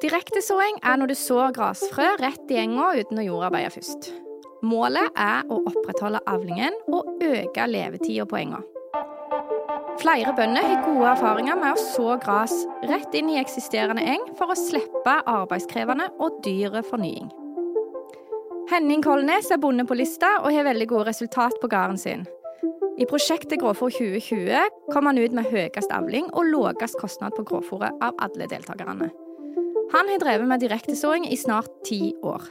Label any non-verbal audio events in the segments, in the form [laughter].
Direktesåing er når du sår grasfrø rett i enga uten å jordarbeide først. Målet er å opprettholde avlingen og øke levetida på enga. Flere bønder har gode erfaringer med å så gras rett inn i eksisterende eng for å slippe arbeidskrevende og dyre fornying. Henning Kolnes er bonde på lista og har veldig gode resultat på gården sin. I prosjektet Gråfòr 2020 kom han ut med høyest avling og lavest kostnad på gråfòret av alle deltakerne. Han har drevet med direktesåing i snart ti år.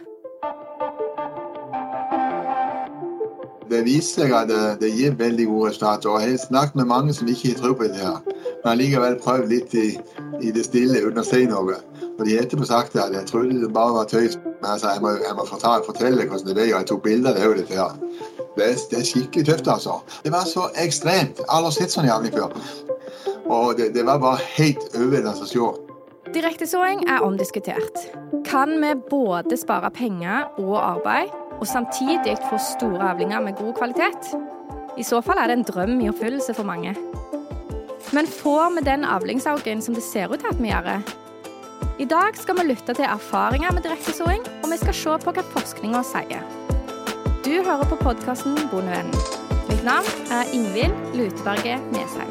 Det viser seg at det, det gir veldig gode resultater. Jeg har snakket med mange som ikke tror på det her, men likevel prøvd litt i, i, det stille uten å si noe. Og De etterpå sagt at jeg trodde det bare var tøys. Men altså, jeg må, jeg må fortelle, fortelle hvordan det er. jeg tok bilder av det. her. Er, det er skikkelig tøft, altså. Det var så ekstremt. Aldri sett sånn jævlig før. Og det, det var bare helt overveldende å se. Direktesåing er omdiskutert. Kan vi både spare penger og arbeid, og samtidig få store avlinger med god kvalitet? I så fall er det en drøm i oppfyllelse for mange. Men får vi den avlingsauken som det ser ut til at vi gjør? I dag skal vi lytte til erfaringer med direktesåing, og vi skal se på hva forskninga sier. Du hører på podkasten Bondevennen. Mitt navn er Ingvild Luteberget Nesheim.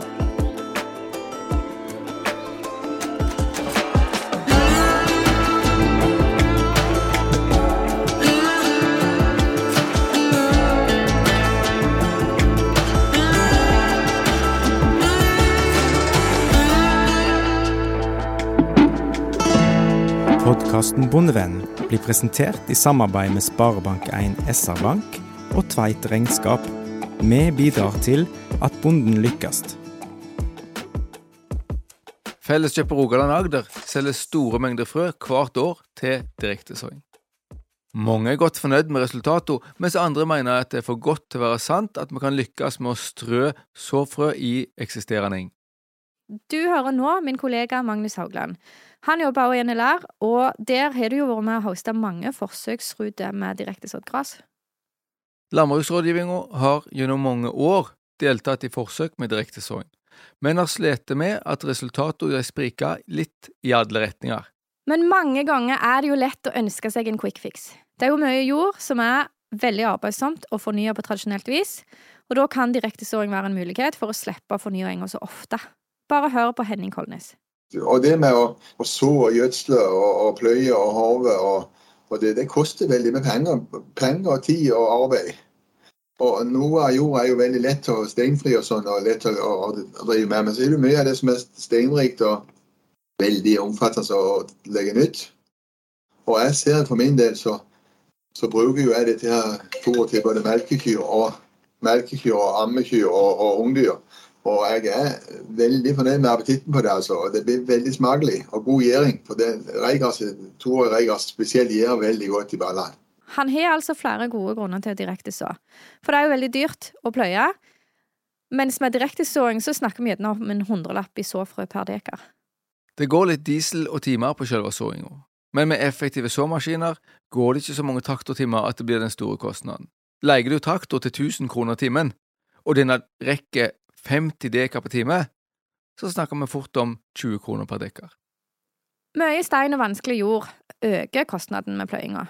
Podkasten Bondevennen blir presentert i samarbeid med Sparebank1 SR-Bank og Tveit Regnskap. Vi bidrar til at bonden lykkes. Felleskjøpet Rogaland Agder selger store mengder frø hvert år til direktesåing. Mange er godt fornøyd med resultatet, mens andre mener at det er for godt til å være sant at vi kan lykkes med å strø såfrø i eksisterende eng. Du hører nå min kollega Magnus Haugland. Han jobber også i NLR, og der har du jo vært med å hoste mange forsøksruter med direktesådd gress. Landbruksrådgivninga har gjennom mange år deltatt i forsøk med direktesåing, men har slitt med at resultatene spriker litt i alle retninger. Men mange ganger er det jo lett å ønske seg en quick fix. Det er jo mye jord som er veldig arbeidsomt å fornye på tradisjonelt vis, og da kan direktesåing være en mulighet for å slippe enga så ofte. Bare hør på Henning Kolnes. Og det med å, å så og gjødsle og, og pløye og harve, og, og det, det, koster veldig med penger. Penger, tid og arbeid. Og noe av jorda er jo veldig lett å steinfri og sånn, og lett å, å, drive med. Men så er det mye av det som er steinrikt og veldig omfattende å legge nytt. Og jeg ser for min del så, så bruker jo jeg dette her fôret til både melkekyr og melkekyr og ammekyr og, og ungdyr. Og jeg er veldig fornøyd med appetitten på det. altså. Det blir veldig smakelig og god gjæring. For det Tore Reigars spesielt gjør veldig godt i ballene. Han har altså flere gode grunner til å direkteså. For det er jo veldig dyrt å pløye. Mens med direktesåing så snakker vi gjerne om en hundrelapp i såfrø per dekar. Det går litt diesel og timer på selve såinga. Men med effektive såmaskiner går det ikke så mange traktortimer at det blir den store kostnaden. Leier du traktor til 1000 kroner timen, og denne rekker 50 dekar per time, så snakker vi fort om 20 kroner per dekar. Mye stein og vanskelig jord øker kostnaden med pløyinga.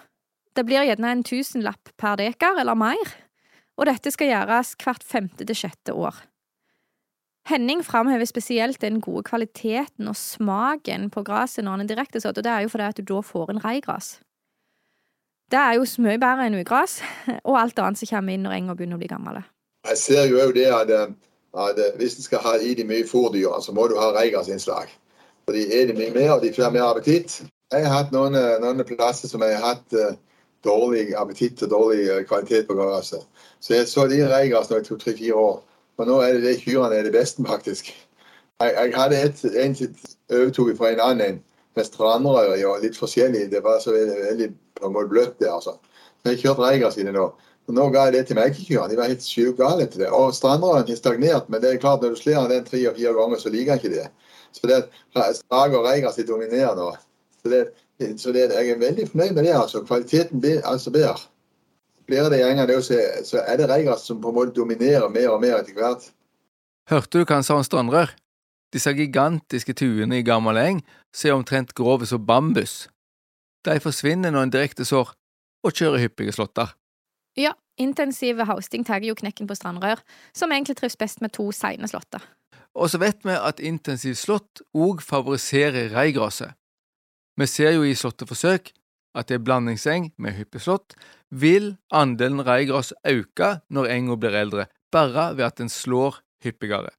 Det blir gjerne en tusenlapp per dekar eller mer, og dette skal gjøres hvert femte til sjette år. Henning framhever spesielt den gode kvaliteten og smaken på gresset når han er direktesådd, og det er jo fordi at du da får en reigras. Det er jo mye bedre enn ugras, og alt annet som kommer inn når enga begynner å bli gammel. Jeg ser jo òg det at eh, at eh, hvis du skal ha i de mye fôrdyrene, så må du ha reigersinnslag. For de er det mye mer, og de får mer appetitt. Jeg har hatt noen, eh, noen plasser som jeg har hatt uh, dårlig appetitt og dårlig uh, kvalitet på gresset. Så jeg så de reigras nå i to-tre-fire år. Og nå er det de kyrne er det beste, faktisk. Jeg, jeg hadde et, en overtok fra en annen med strandrør og litt forskjellig. Det var så veldig, veldig en bløtt der, altså. Så jeg kjørte reigras i det nå. Og Nå ga jeg det til melkekyrne. De var helt sjukt gale til det. Og strandrøren har stagnert, men det er klart når du slår den tre og fire ganger, så liker jeg ikke det. Så det Strage og Reigas dominerer nå. Så, det, så det, jeg er veldig fornøyd med det. altså. Kvaliteten blir altså bedre. Blir det gjenger, så, så er det Reigas som på en måte dominerer mer og mer etter hvert. Hørte du hva han sa om strandrør? Disse gigantiske tuene i gammel eng som er omtrent grove som bambus. De forsvinner når en direkte sår og kjører hyppige slåtter. Ja, intensiv hosting tar jo knekken på strandrør, som egentlig trives best med to seine slåtter. Og så vet vi at intensiv slått òg favoriserer reigraset. Vi ser jo i slåtteforsøk at i blandingseng med hyppig slått vil andelen reigras øke når enga blir eldre, bare ved at en slår hyppigere.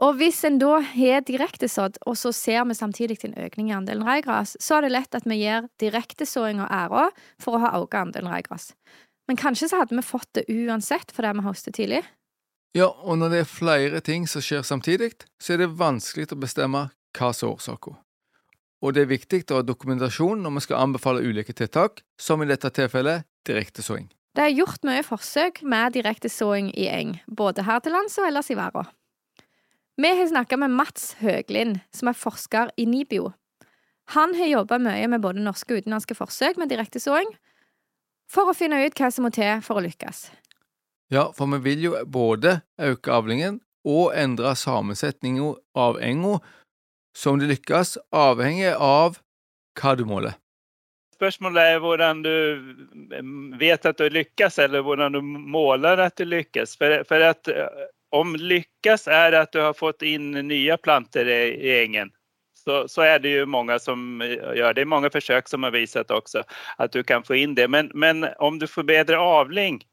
Og hvis en da har direktesådd, og så ser vi samtidig en økning i andelen reigras, så er det lett at vi gir direktesåinga æra for å ha økt andelen reigras. Men kanskje så hadde vi fått det uansett fordi vi hostet tidlig? Ja, og når det er flere ting som skjer samtidig, så er det vanskelig å bestemme hva som er årsaken. Og det er viktig å ha dokumentasjon når vi skal anbefale ulike tiltak, som i dette tilfellet direktesåing. Det er gjort mye forsøk med direktesåing i eng, både her til lands og ellers i verden. Vi har snakka med Mats Høglind, som er forsker i NIBIO. Han har jobba mye med både norske og utenlandske forsøk med direktesåing, for å finne ut hva som må til for å lykkes. Ja, for vi vil jo både øke avlingen og endre sammensetningen av enga. Så om det lykkes, avhenger av hva du måler. Spørsmålet er hvordan du vet at du lykkes, eller hvordan du måler at du lykkes. For, for at om lykkes er at du har fått inn nye planter i, i ängen så, så, är det ju många som gör det. är många försök som har visat också att du kan få in det. Men, men om du får bättre avling,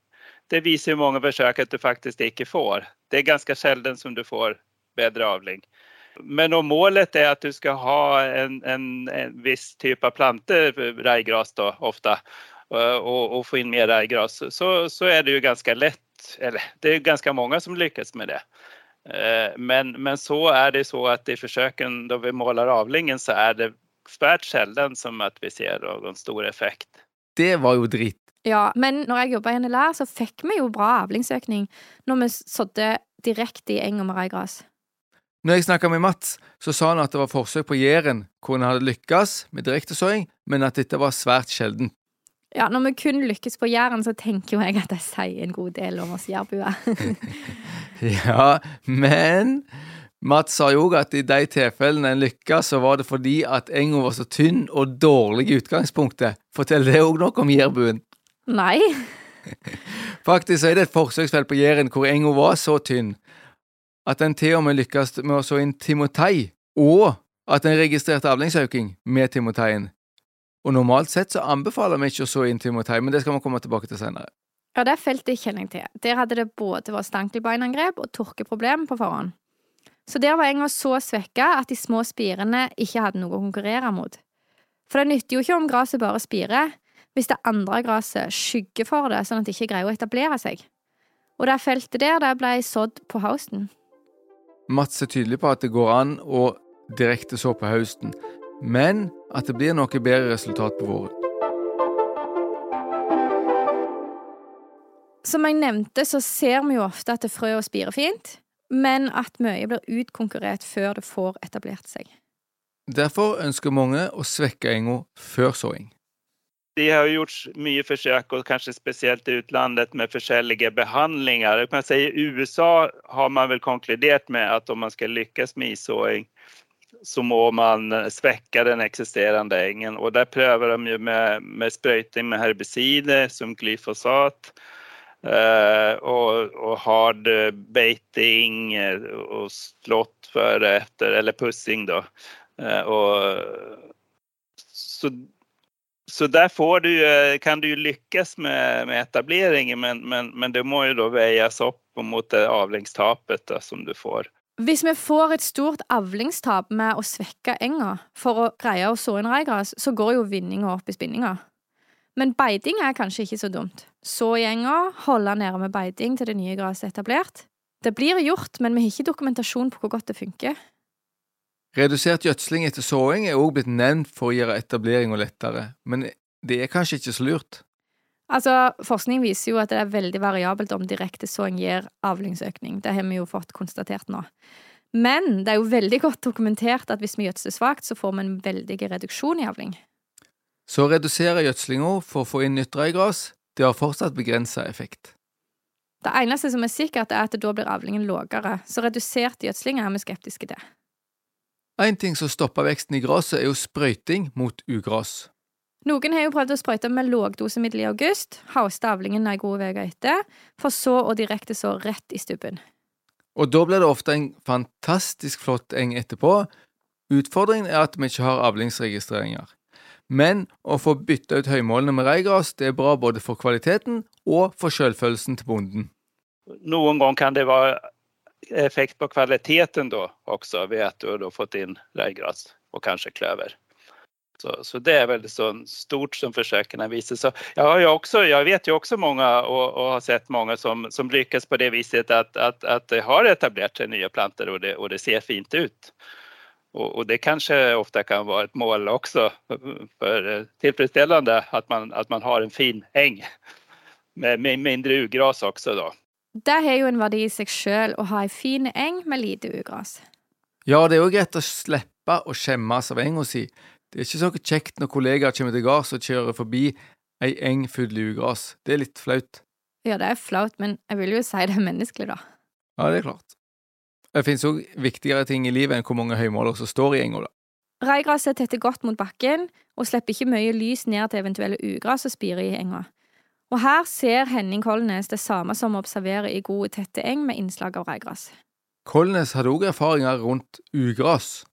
det visar ju många försök att du faktiskt inte får. Det är ganska sällan som du får bättre avling. Men om målet är att du ska ha en, en, en viss typ av planter, rajgras då ofta, och, och, få in mer rajgras, så, så är det ju ganska lätt eller det är ganska många som lyckas med det. Eh, men, men så er det så at i forsøken, da vi måler avlingen så er det svært sjelden som at vi ser noen stor effekt. Det var jo dritt. Ja, men når jeg jobba i NLR, så fikk vi jo bra avlingsøkning når vi sådde direkte i eng og maraigras. Når jeg snakka med Mats, så sa han at det var forsøk på Jæren hvor en hadde lykkes med direktesåing, men at dette var svært sjeldent. Ja, når vi kun lykkes på Jæren, så tenker jo jeg at jeg sier en god del om oss jærbuer. [laughs] ja, men Mats sa jo at i de tilfellene en lykkes, så var det fordi at enga var så tynn og dårlig i utgangspunktet. Fortell det òg noe om jærbuen? Nei. [laughs] Faktisk er det et forsøksfelt på Jæren hvor enga var så tynn at en til og med lykkes med å så inn timotei, og at en registrerte avlingsøking med timoteien. Og normalt sett så anbefaler vi ikke å så inn timotei, men det skal vi komme tilbake til senere. Ja, det feltet kjenner jeg til. Der hadde det både vært stankelbeinangrep og tørkeproblem på forhånd. Så der var enga så svekka at de små spirene ikke hadde noe å konkurrere mot. For det nytter jo ikke om gresset bare spirer, hvis det andre gresset skygger for det, sånn at det ikke greier å etablere seg. Og det feltet der, det ble sådd på høsten. Mats er tydelig på at det går an å direkte så på høsten, men at det blir noe bedre resultat på våren. Som jeg nevnte, så ser vi jo ofte at det frø og spirer fint, men at mye blir utkonkurrert før det får etablert seg. Derfor ønsker mange å svekke enga før såing. Det har gjort mye forsøk, og kanskje spesielt i utlandet, med forskjellige behandlinger. I USA har man vel konkludert med at om man skal lykkes med issåing, så må man eh, svekke den eksisterende engen. Og der prøver de jo med, med sprøyting med herbicider som glyfosat. Uh, og, og, hard beiting eh, og slått før etter, eller pussing, da. Uh, og, så, så der du, kan du lykkes med, med etableringen, men, men, men, det må jo da veies opp mot det avlingstapet da, som du får. Hvis vi får et stort avlingstap med å svekke enga for å greie å så inn reigras, så går jo vinninga opp i spinninga. Men beiting er kanskje ikke så dumt. Så i enga, holde nede med beiting til det nye gresset er etablert. Det blir gjort, men vi har ikke dokumentasjon på hvor godt det funker. Redusert gjødsling etter såing er også blitt nevnt for å gjøre etableringa lettere, men det er kanskje ikke så lurt? Altså, Forskning viser jo at det er veldig variabelt om direkte såing gir avlingsøkning. Det har vi jo fått konstatert nå. Men det er jo veldig godt dokumentert at hvis vi gjødsler svakt, så får vi en veldig reduksjon i avling. Så å redusere gjødslinga for å få inn nytt røygras, det har fortsatt begrensa effekt. Det eneste som er sikkert, er at da blir avlingen lavere, så redusert gjødsling er vi skeptiske til. En ting som stopper veksten i gresset, er jo sprøyting mot ugras. Noen har jo prøvd å sprøyte med lågdosemiddel i august, hauste avlingen ei god uke etter, for så å direkte så rett i stubben. Og da blir det ofte en fantastisk flott eng etterpå. Utfordringen er at vi ikke har avlingsregistreringer. Men å få bytta ut høymålene med reigras, det er bra både for kvaliteten og for selvfølelsen til bonden. Noen ganger kan det være effekt på kvaliteten da også, ved at du har fått inn reigras og kanskje kløver. Så, så, det är väldigt så stort som försöken viser. Så jag, har ju också, jag vet ju också många och, och har sett många som, som lyckas på det viset att, att, att det har etablerat sig nya plantor och det, och det ser fint ut. Och, och, det kanske ofta kan vara ett mål också för tillfredsställande att man, att man har en fin äng med, med mindre ugras också då. Det har jo en verdi i seg sjøl å ha ei fin eng med lite ugras. Ja, det er jo greit å slippe å skjemmes av enga si. Det er ikke så kjekt når kollegaer kommer til gards og kjører forbi ei eng full av ugras. Det er litt flaut. Ja, det er flaut, men jeg vil jo si det er menneskelig, da. Ja, det er klart. Det finnes òg viktigere ting i livet enn hvor mange høymåler som står i enga, da. Reigraset tetter godt mot bakken og slipper ikke mye lys ned til eventuelle ugras som spirer i enga. Og her ser Henning Kolnes det samme som vi observerer i gode, tette eng med innslag av reigras. Kolnes hadde òg erfaringer rundt ugras.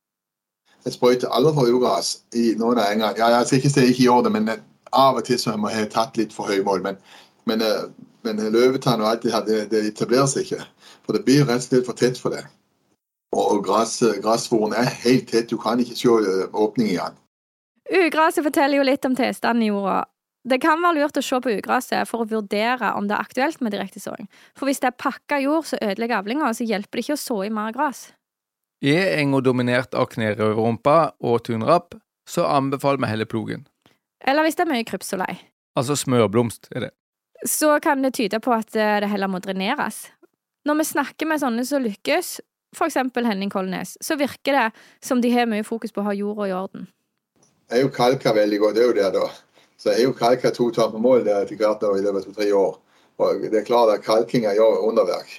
Jeg sprøyter aldri for ugras i noen av engene. Ja, skal ikke si jeg ikke gjør det, men av og til så må jeg ha tatt litt for høymål. Men, men, men løvetann og alt det her, det, det etablerer seg ikke. For det blir rett og slett for tett for det. Og gressvoren er helt tett, du kan ikke se åpning i den. Ugraset forteller jo litt om tilstanden i jorda. Det kan være lurt å se på ugraset for å vurdere om det er aktuelt med direktesåing. For hvis det er pakka jord som ødelegger avlinga, så hjelper det ikke å så i mer gras. Er enga dominert av knærøverrumpe og tunrapp, så anbefaler vi heller plogen. Eller hvis det er mye krypsolei. Altså smørblomst, er det. Så kan det tyde på at eh, det heller må dreneres. Når vi snakker med sånne som lykkes, for eksempel Henning Kolnes, så virker det som de har mye fokus på å ha jorda i orden. Jeg er jo kalka veldig godt, det er jo det, da. Så jeg har jo kalka to tommer mål der etter hvert i løpet av tre år. Og det er klart at kalkinga gjør underverk.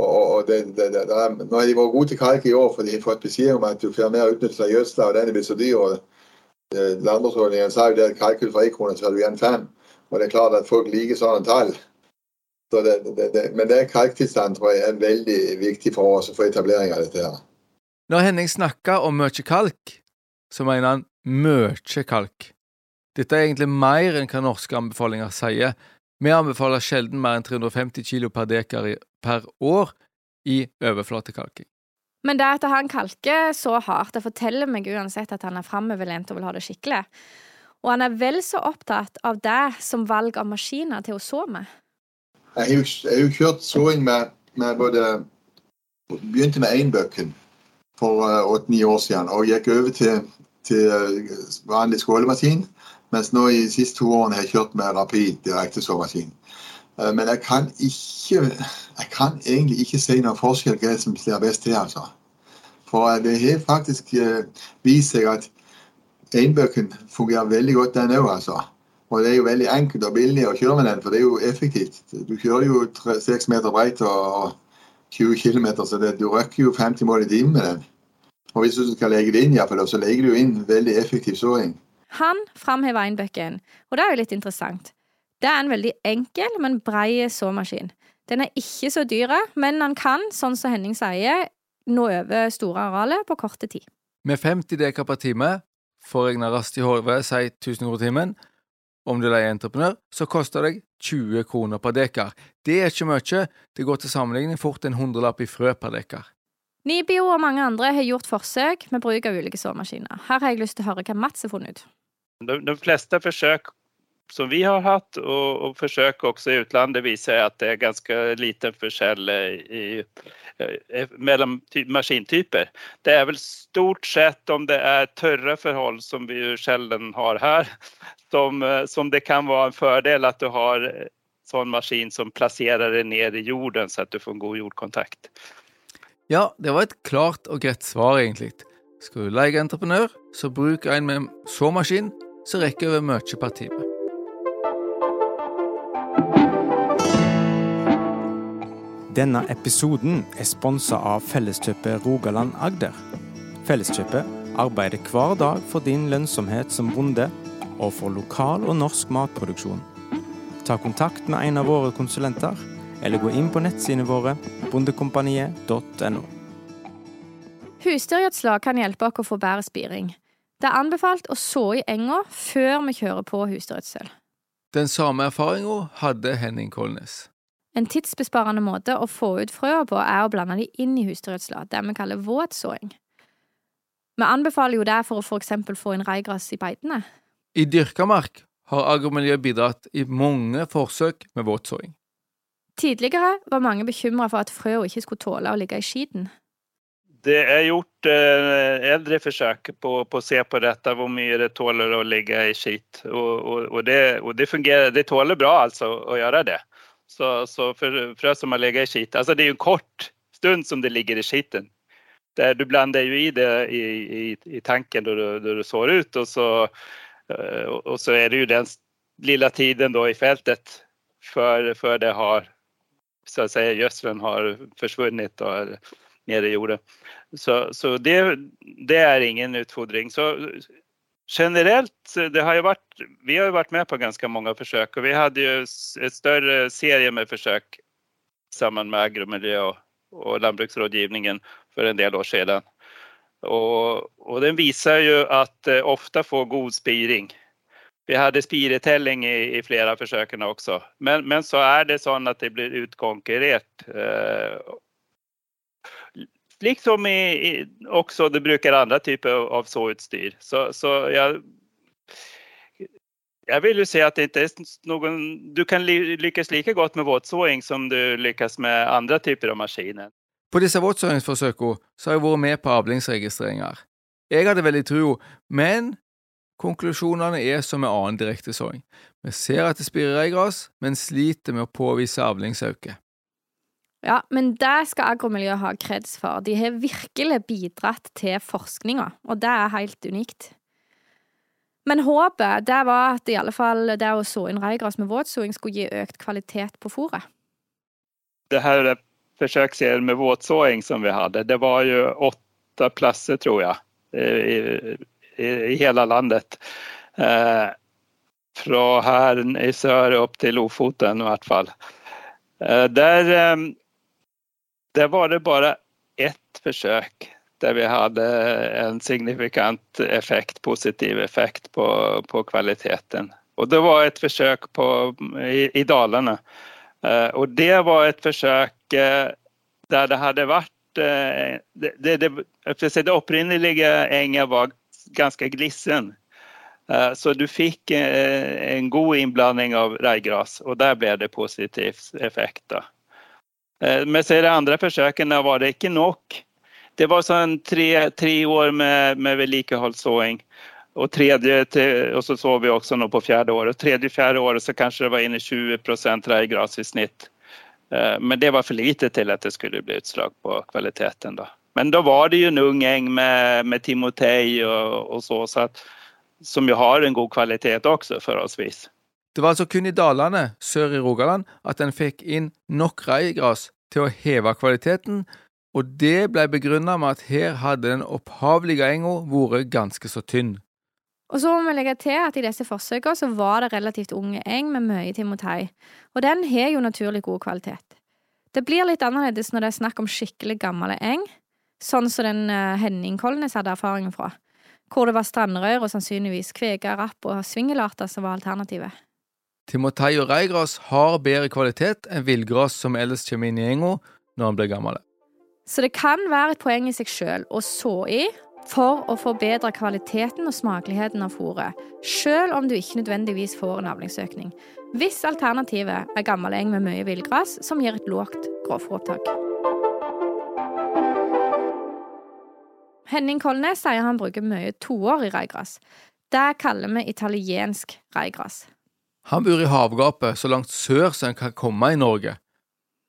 Og det, det, det, er, nå har de vært gode til kalk i år, for de har fått beskjed om at du får mer utnyttelse av gjødsla, og den er blitt så dyr. og Landbruksordningen sa jo det at kalkul for én krone, så har du igjen fem. Og det er klart at folk liker sånne tall. Så men det er kalktilstand tror jeg er veldig viktig for oss for etablering av dette. her. Når Henning snakker om mye kalk, så mener han mye kalk. Dette er egentlig mer enn hva norske anbefalinger sier. Vi anbefaler sjelden mer enn 350 kilo per dekar per år i overflatekalking. Men det at han kalker så hardt, det forteller meg uansett at han er framoverlent og vil ha det skikkelig. Og han er vel så opptatt av det som valg av maskiner til å så med. Jeg har jo kjørt såing med, med både Begynte med einbøkken for eh, åtte-ni år siden og gikk over til, til eh, vanlig skålemaskin. Mens nå i de siste to årene har jeg kjørt med Rapid direktesåmaskin. Eh, men jeg kan ikke Jeg kan egentlig ikke si noen forskjell hva som slår best til, altså. For eh, det har faktisk eh, vist seg at einbøken fungerer veldig godt, den òg, altså. Og det er jo veldig enkelt og billig å kjøre med den, for det er jo effektivt. Du kjører jo seks meter breit og 20 km, så det, du røkker jo 50 mål i timen med den. Og hvis du skal legge det inn, så legger du inn veldig effektiv såing. Han framhever einbøkken, og det er jo litt interessant. Det er en veldig enkel, men brei såmaskin. Den er ikke så dyr, men han kan, sånn som Henning sier, nå over store arealer på korte tid. Med 50 dekar per time, for regna raskt i hodet, si 1000 kroner timen, om du leier entreprenør, så koster det 20 kroner per dekar. Det er ikke mye, det går til sammenligning fort en hundrelapp i frø per dekar. Nibio og mange andre har gjort forsøk med bruk av ulike såmaskiner. Her har jeg lyst til å høre hva Mats har funnet ut. De, de fleste forsøk som vi har hatt, og, og forsøk også i utlandet, viser at det er ganske liten forskjell i, i, mellom maskintyper. Det er vel stort sett om det er tørre forhold, som vi jo sjelden har her, som, som, det kan være en fordel at du har sånn maskin som plasserer det ned i jorden, så at du får en god jordkontakt. Ja, det var et klart og greit svar, egentlig. Skal du leie entreprenør, så bruk en med såmaskin så rekker over mye per time. Denne episoden er sponsa av Felleskjøpet Rogaland Agder. Felleskjøpet arbeider hver dag for din lønnsomhet som bonde, og for lokal og norsk matproduksjon. Ta kontakt med en av våre konsulenter, eller gå inn på nettsidene våre bondekompaniet.no. Husdyrgjødsla kan hjelpe oss å få bedre spiring. Det er anbefalt å så i enga før vi kjører på husdyrgjødsel. Den samme erfaringa hadde Henning Kolnes. En tidsbesparende måte å få ut frøa på er å blande de inn i husdyrgjødsla, det vi kaller våtsåing. Vi anbefaler jo det for å for eksempel få inn reigras i beitene. I dyrka mark har agromiljøet bidratt i mange forsøk med våtsåing. Tidligere var mange bekymra for at frøa ikke skulle tåle å ligge i skiten. Det er gjort eh, eldre forsøk på, på, å se på dette, hvor mye det tåler å ligge i skit. Og, og, og, det, og det, fungerer, det tåler bra altså å gjøre det. Så, så for frø som har ligget i skit altså Det er jo en kort stund som det ligger i skiten. Der du blander jo i det i, i, i tanken da du, du, sår ut, og så, eh, og så er det jo den lille tiden da i feltet før det har så å si, gödseln har försvunnit og er nere i jorden. Så, så det, det, er ingen utfordring. Så generelt, det har vært, vi har ju vært med på ganske mange forsøk. och vi hadde ju en større serie med forsøk sammen med agromiljø og, och landbruksrådgivningen for en del år siden. Och, och den viser ju at eh, ofte får god spiring. Vi hadde spiretelling i, i flere av forsøkene også. Men, men, så er det sånn at det blir utkonkurrert. Eh, liksom i, i, også du bruker andre typer av såutstyr. Så, så jeg, jeg, vil jo si at det ikke er noen du kan lykkes like godt med våtsåing som du lykkes med andre typer av maskiner. På disse våtsåingsforsøkene har jeg vært med på avlingsregistreringer. Jeg hadde veldig tro, men konklusjonene er som med annen direktesåing. Vi ser at det spirer reigras, men sliter med å påvise avlingsauke. Ja, men det skal agromiljøet ha kreds for. De har virkelig bidratt til forskninga, og det er helt unikt. Men håpet det var at i alle fall det å så inn reigras med våtsåing skulle gi økt kvalitet på fôret. Det her forsøksserien med våtsåing som vi hadde, det var jo åtte plasser, tror jeg, i, hele landet. Eh, fra her i sør opp til Lofoten i hvert fall. Eh, der eh, der var det bare ett forsøk der vi hadde en signifikant effekt, positiv effekt på, på kvaliteten. Og det var et forsøk på, i, i Dalene. Eh, og det var et forsøk uh, der det hadde vært uh, det, det, det, det opprinnelige enget var ganske glissen. Så du fikk en god innblanding av reigras, og der ble det positiv effekt. Eh, men så er de andre forsøkene var det ikke nok. Det var sånn tre, tre år med, med vedlikeholdssåing. Og, tredje, og så så vi også nå på fjerde året. Tredje fjerde året så kanskje det var inne 20% reigras i snitt. Eh, men det var for lite til at det skulle bli utslag på kvaliteten. Da. Men da var det jo en ung eng med, med Timotei og, og så, så at, som jo har en god kvalitet også, forholdsvis. Det var altså kun i dalene sør i Rogaland at en fikk inn nok reigras til å heve kvaliteten, og det ble begrunnet med at her hadde den opphavlige enga vært ganske så tynn. Og så må vi legge til at i disse forsøkene så var det relativt unge eng med mye timotei, og den har jo naturlig god kvalitet. Det blir litt annerledes når det er snakk om skikkelig gammel eng, sånn som den eh, Henning Kolnes hadde erfaringen fra, hvor det var strandrør og sannsynligvis kvega, rapp og svingelarter som var alternativet. Timotei og reigras har bedre kvalitet enn villgras som ellers kommer inn i enga når han blir gammel. Så det kan være et poeng i seg sjøl å så i for å forbedre kvaliteten og smakeligheten av fôret, sjøl om du ikke nødvendigvis får en avlingsøkning. Hvis alternativet er gammel eng med mye villgras som gir et lågt grovfòropptak. Henning Kolnes sier han bruker mye toår i reigras. Det kaller vi italiensk reigras. Han bor i havgapet så langt sør som en kan komme i Norge,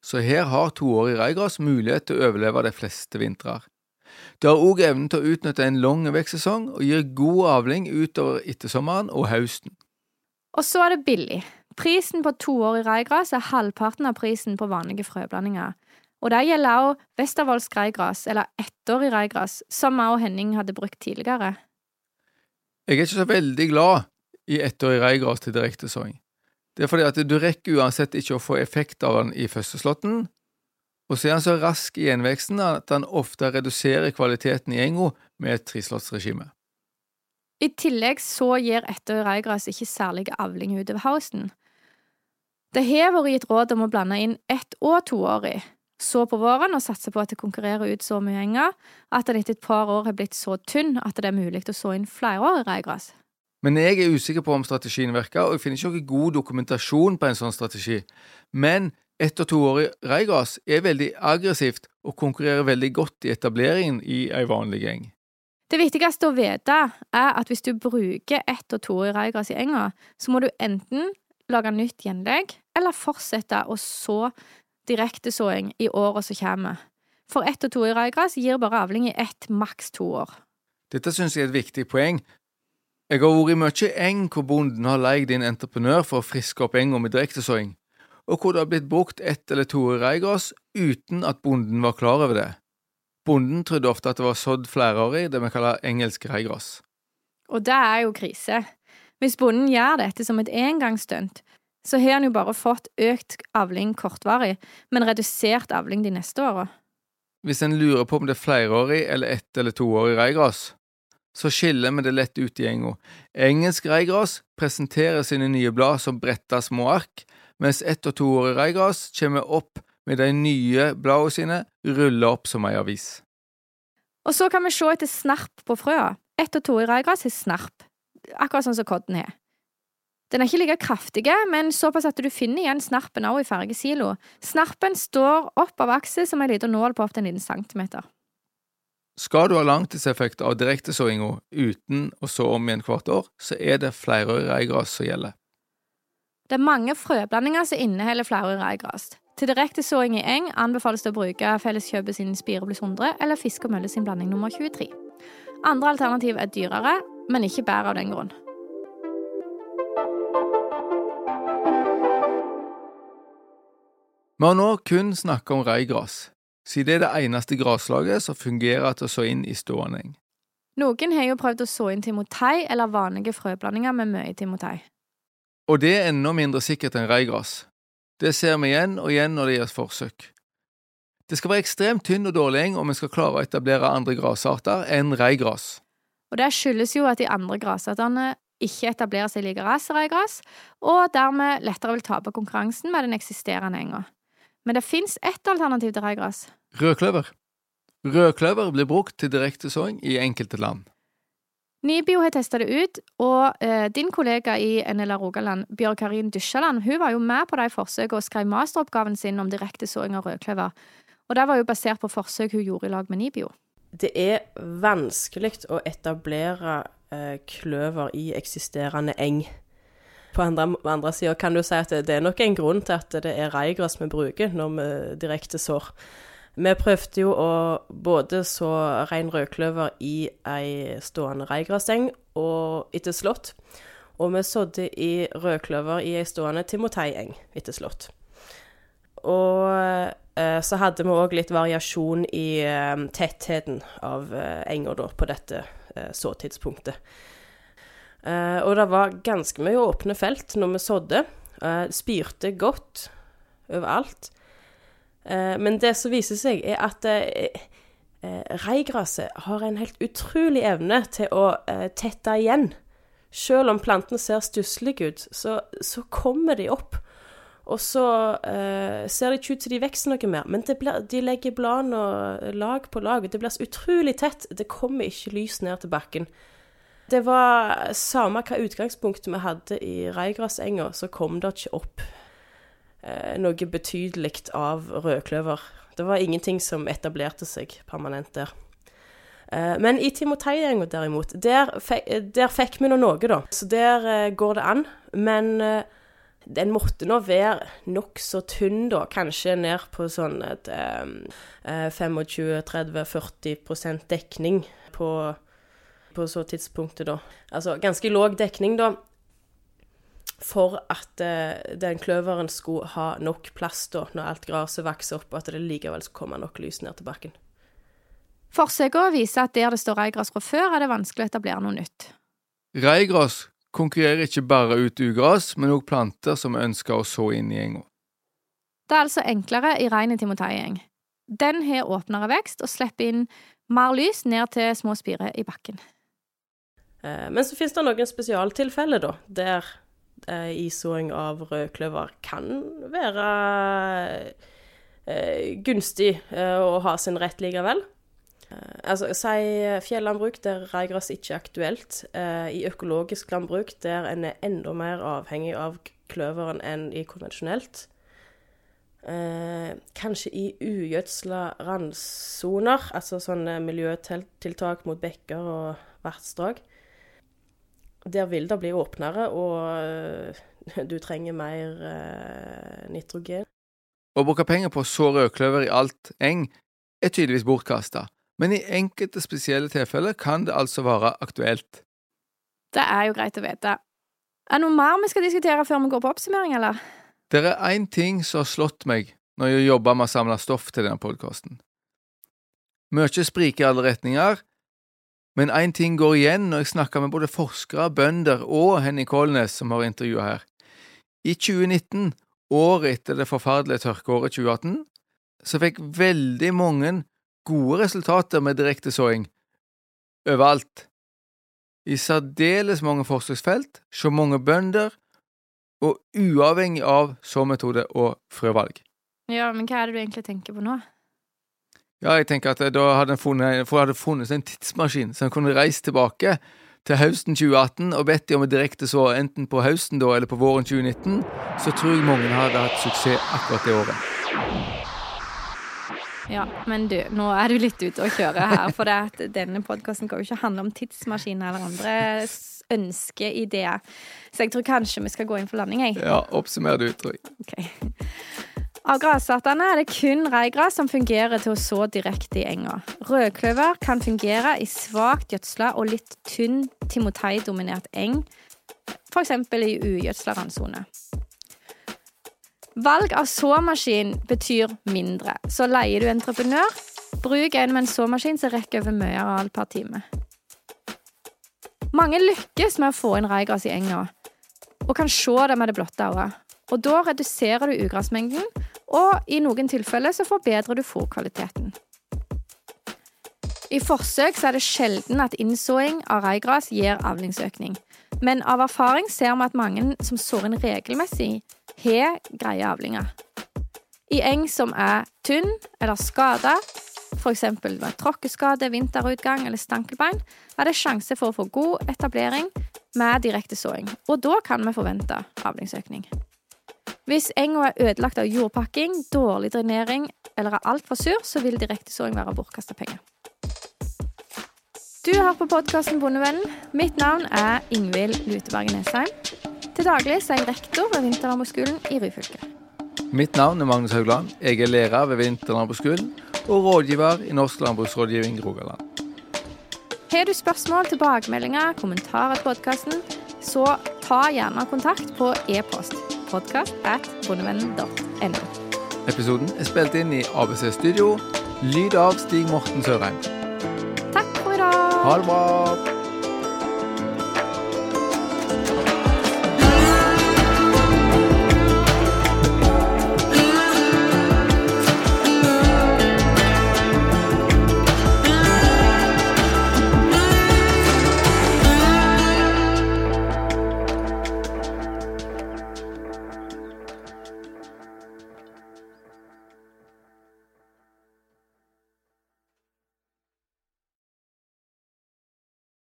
så her har toårig reigras mulighet til å overleve de fleste vintrer. Det har òg evnen til å utnytte en lang vekstsesong og gir god avling utover ettersommeren og høsten. Og så er det billig. Prisen på toårig reigras er halvparten av prisen på vanlige frøblandinger. Og det gjelder også Westervolds reigras, eller ettårig reigras, som meg og Henning hadde brukt tidligere. Jeg er ikke så veldig glad i ettårig reigras til direktesåing. Det er fordi at du rekker uansett ikke å få effekt av den i førsteslåtten, og så er han så rask i gjenveksten at han ofte reduserer kvaliteten i enga med et treslåttsregime. I tillegg så gir ettårig reigras ikke særlig avling utover høsten. Det har vært gitt råd om å blande inn ett- og toårig, så på våren og satser på at det konkurrerer ut så mye enger at den etter et par år har blitt så tynn at det er mulig å så inn flerårig reigras. Men jeg er usikker på om strategien virker, og jeg finner ikke noen god dokumentasjon på en sånn strategi. Men ett- og toårig reigras er veldig aggressivt og konkurrerer veldig godt i etableringen i ei vanlig gjeng. Det viktigste å vite er at hvis du bruker ett- og toårig reigras i enga, så må du enten lage nytt gjenlegg eller fortsette å så direktesåing i åra som kommer. For ett- og toårig reigras gir bare avling i ett, maks to år. Dette synes jeg er et viktig poeng. Jeg har vært i mye eng hvor bonden har leid inn entreprenør for å friske opp enga med direktesåing, og hvor det har blitt brukt ett eller to reigras uten at bonden var klar over det. Bonden trodde ofte at det var sådd flerårig, det vi kaller engelsk reigras. Og det er jo krise. Hvis bonden gjør dette som et engangsstunt, så har han jo bare fått økt avling kortvarig, men redusert avling de neste åra. Hvis en lurer på om det er flerårig eller ett- eller toårig reigras, så skiller vi det lett ut i enga. Engelsk reigras presenterer sine nye blad som bretta små ark, mens ett- og toårig reigras kommer opp med de nye bladene sine rulla opp som ei avis. Og så kan vi se etter snarp på frøa. Ett og toårig reigras har snarp, akkurat sånn som kodden har. Den er ikke like kraftig, men såpass at du finner igjen snarpen også i fargesilo. Snarpen står opp av akset som ei lita nål på opptil en liten centimeter. Skal du ha langtidseffekt av direktesåinga uten å så om igjen hvert år, så er det flerårig reigras som gjelder. Det er mange frøblandinger som inneholder flerårig reigras. Til direktesåing i eng anbefales det å bruke Felleskjøpet sin Spirebluss 100 eller Fisk og Mølle sin blanding nummer 23. Andre alternativ er dyrere, men ikke bedre av den grunn. Vi har nå kun snakket om reigras, siden det er det eneste graslaget som fungerer til å så inn i stående. Noen har jo prøvd å så inn timotei eller vanlige frøblandinger med mye timotei. Og det er enda mindre sikkert enn reigras. Det ser vi igjen og igjen når det gjøres forsøk. Det skal være ekstremt tynn og dårlig eng om vi skal klare å etablere andre grasarter enn reigras. Og det skyldes jo at de andre grasartene ikke etablerer seg like raskt som reigras, og dermed lettere vil tape konkurransen med den eksisterende enga. Men det fins ett alternativ til reigras. Rødkløver. Rødkløver blir brukt til direkte såing i enkelte land. Nibio har testa det ut, og eh, din kollega i NLA Rogaland, Bjørg Karin Dysjaland, hun var jo med på de forsøkene og skrev masteroppgaven sin om direkte såing av rødkløver. Og det var jo basert på forsøk hun gjorde i lag med Nibio. Det er vanskelig å etablere eh, kløver i eksisterende eng. På andre, andre sida kan du si at det, det er nok en grunn til at det er reigras vi bruker når vi direkte sår. Vi prøvde jo å både så rein rødkløver i ei stående reigraseng og etter slått. Og vi sådde i rødkløver i ei stående timoteieng etter slått. Og eh, så hadde vi òg litt variasjon i eh, tettheten av eh, enger da, på dette eh, såtidspunktet. Eh, og det var ganske mye åpne felt når vi sådde. Eh, spirte godt overalt. Eh, men det som viser seg, er at eh, eh, reigraset har en helt utrolig evne til å eh, tette igjen. Selv om plantene ser stusslige ut, så, så kommer de opp. Og så ser det ikke ut til de vokser noe mer, men blir, de legger bladene lag på lag. Det blir så utrolig tett. Det kommer ikke lys ned til bakken. Det var samme hva utgangspunktet vi hadde i reigrasenga, så kom det ikke opp eh, noe betydelig av rødkløver. Det var ingenting som etablerte seg permanent der. Eh, men i Timoteienga derimot, der, der fikk vi nå noe, da. Så der eh, går det an. Men eh, den måtte nå være nokså tynn, da. Kanskje ned på sånn et 25-30-40% dekning på, på så tidspunktet, da. Altså ganske låg dekning, da. for at eh, den kløveren skulle ha nok plass da, når alt gresset vokser opp, og at det likevel skulle komme nok lys ned til bakken. Forsøkene viser at der det står reigras fra før, er det vanskelig å etablere noe nytt. Reigras konkurrerer ikke bare ut ugras, men òg planter som vi ønsker å så inn i enga. Det er altså enklere i rein timoteigjeng. Den har åpnere vekst og slipper inn mer lys ned til små spirer i bakken. Eh, men så finnes det noen spesialtilfeller, da, der eh, isåing av rødkløver kan være eh, gunstig eh, å ha sin rett likevel. Altså, Si fjellandbruk der reigras ikke er aktuelt. I økologisk landbruk der en er enda mer avhengig av kløveren enn i konvensjonelt. Kanskje i ugjødsla randsoner, altså sånne miljøtiltak mot bekker og vassdrag. Der vil det bli åpnere, og du trenger mer eh, nitrogen. Å bruke penger på å så rødkløver i alt eng er tydeligvis bortkasta, men i enkelte spesielle tilfeller kan det altså være aktuelt. Det er jo greit å vite. Er det noe mer vi skal diskutere før vi går på oppsummering, eller? Det er én ting som har slått meg når jeg jobber med å samle stoff til denne podkasten. Mye spriker i alle retninger, men én ting går igjen når jeg snakker med både forskere, bønder og Henny Kolnes, som har intervjua her. I 2019, året etter det forferdelige tørkeåret 2018, så fikk veldig mange gode resultater med direktesåing overalt. I særdeles mange forsøksfelt, så mange bønder, og uavhengig av såmetode og frøvalg. Ja, men hva er det du egentlig tenker på nå? Ja, jeg tenker at da hadde en funnet, hadde funnet en tidsmaskin som kunne reist tilbake til høsten 2018 og bedt de om å direkte så enten på høsten da eller på våren 2019, så tror jeg mange hadde hatt suksess akkurat det året. Ja, men du, nå er du litt ute å kjøre her, for det at denne podkasten kan jo ikke handle om tidsmaskiner eller andre ønskeideer. Så jeg tror kanskje vi skal gå inn for landing, jeg. Ja, oppsummer du, tror jeg. Ok. Av grasartene er det kun reigras som fungerer til å så direkte i enga. Rødkløver kan fungere i svakt gjødsla og litt tynn timotei-dominert eng, f.eks. i ugjødsla randsone. Valg av såmaskin betyr mindre, så leier du entreprenør, bruk en med en såmaskin som rekker over mye areal per time. Mange lykkes med å få inn reigras i enga, og kan se det med det blotte øyet. Og da reduserer du ugrasmengden, og i noen tilfeller så forbedrer du fôrkvaliteten. I forsøk så er det sjelden at innsåing av reigras gir avlingsøkning. Men av erfaring ser vi at mange som sår inn regelmessig, har greie avlinger. I eng som er tynn eller skada, f.eks. ved tråkkeskade, vinterutgang eller stankelbein, er det sjanse for å få god etablering med direkte såing, og da kan vi forvente avlingsøkning. Hvis enga er ødelagt av jordpakking, dårlig drenering eller er altfor sur, så vil direktesåing være bortkasta penger. Du har på podkasten Bondevennen. Mitt navn er Ingvild Luteberg Nesheim. Til daglig er jeg rektor ved Vinterlandbruksskolen i Ryfylke. Mitt navn er Magnus Haugland. Jeg er lærer ved Vinterlandbruksskolen og rådgiver i Norsk landbruksrådgivning Rogaland. Har du spørsmål, tilbakemeldinger, kommentarer til podkasten, så ta gjerne kontakt på e-post podkast at bondevennen.no. Episoden er spilt inn i ABC Studio. Lyd av Stig Morten Sørheim. Takk for i dag! Ha det bra!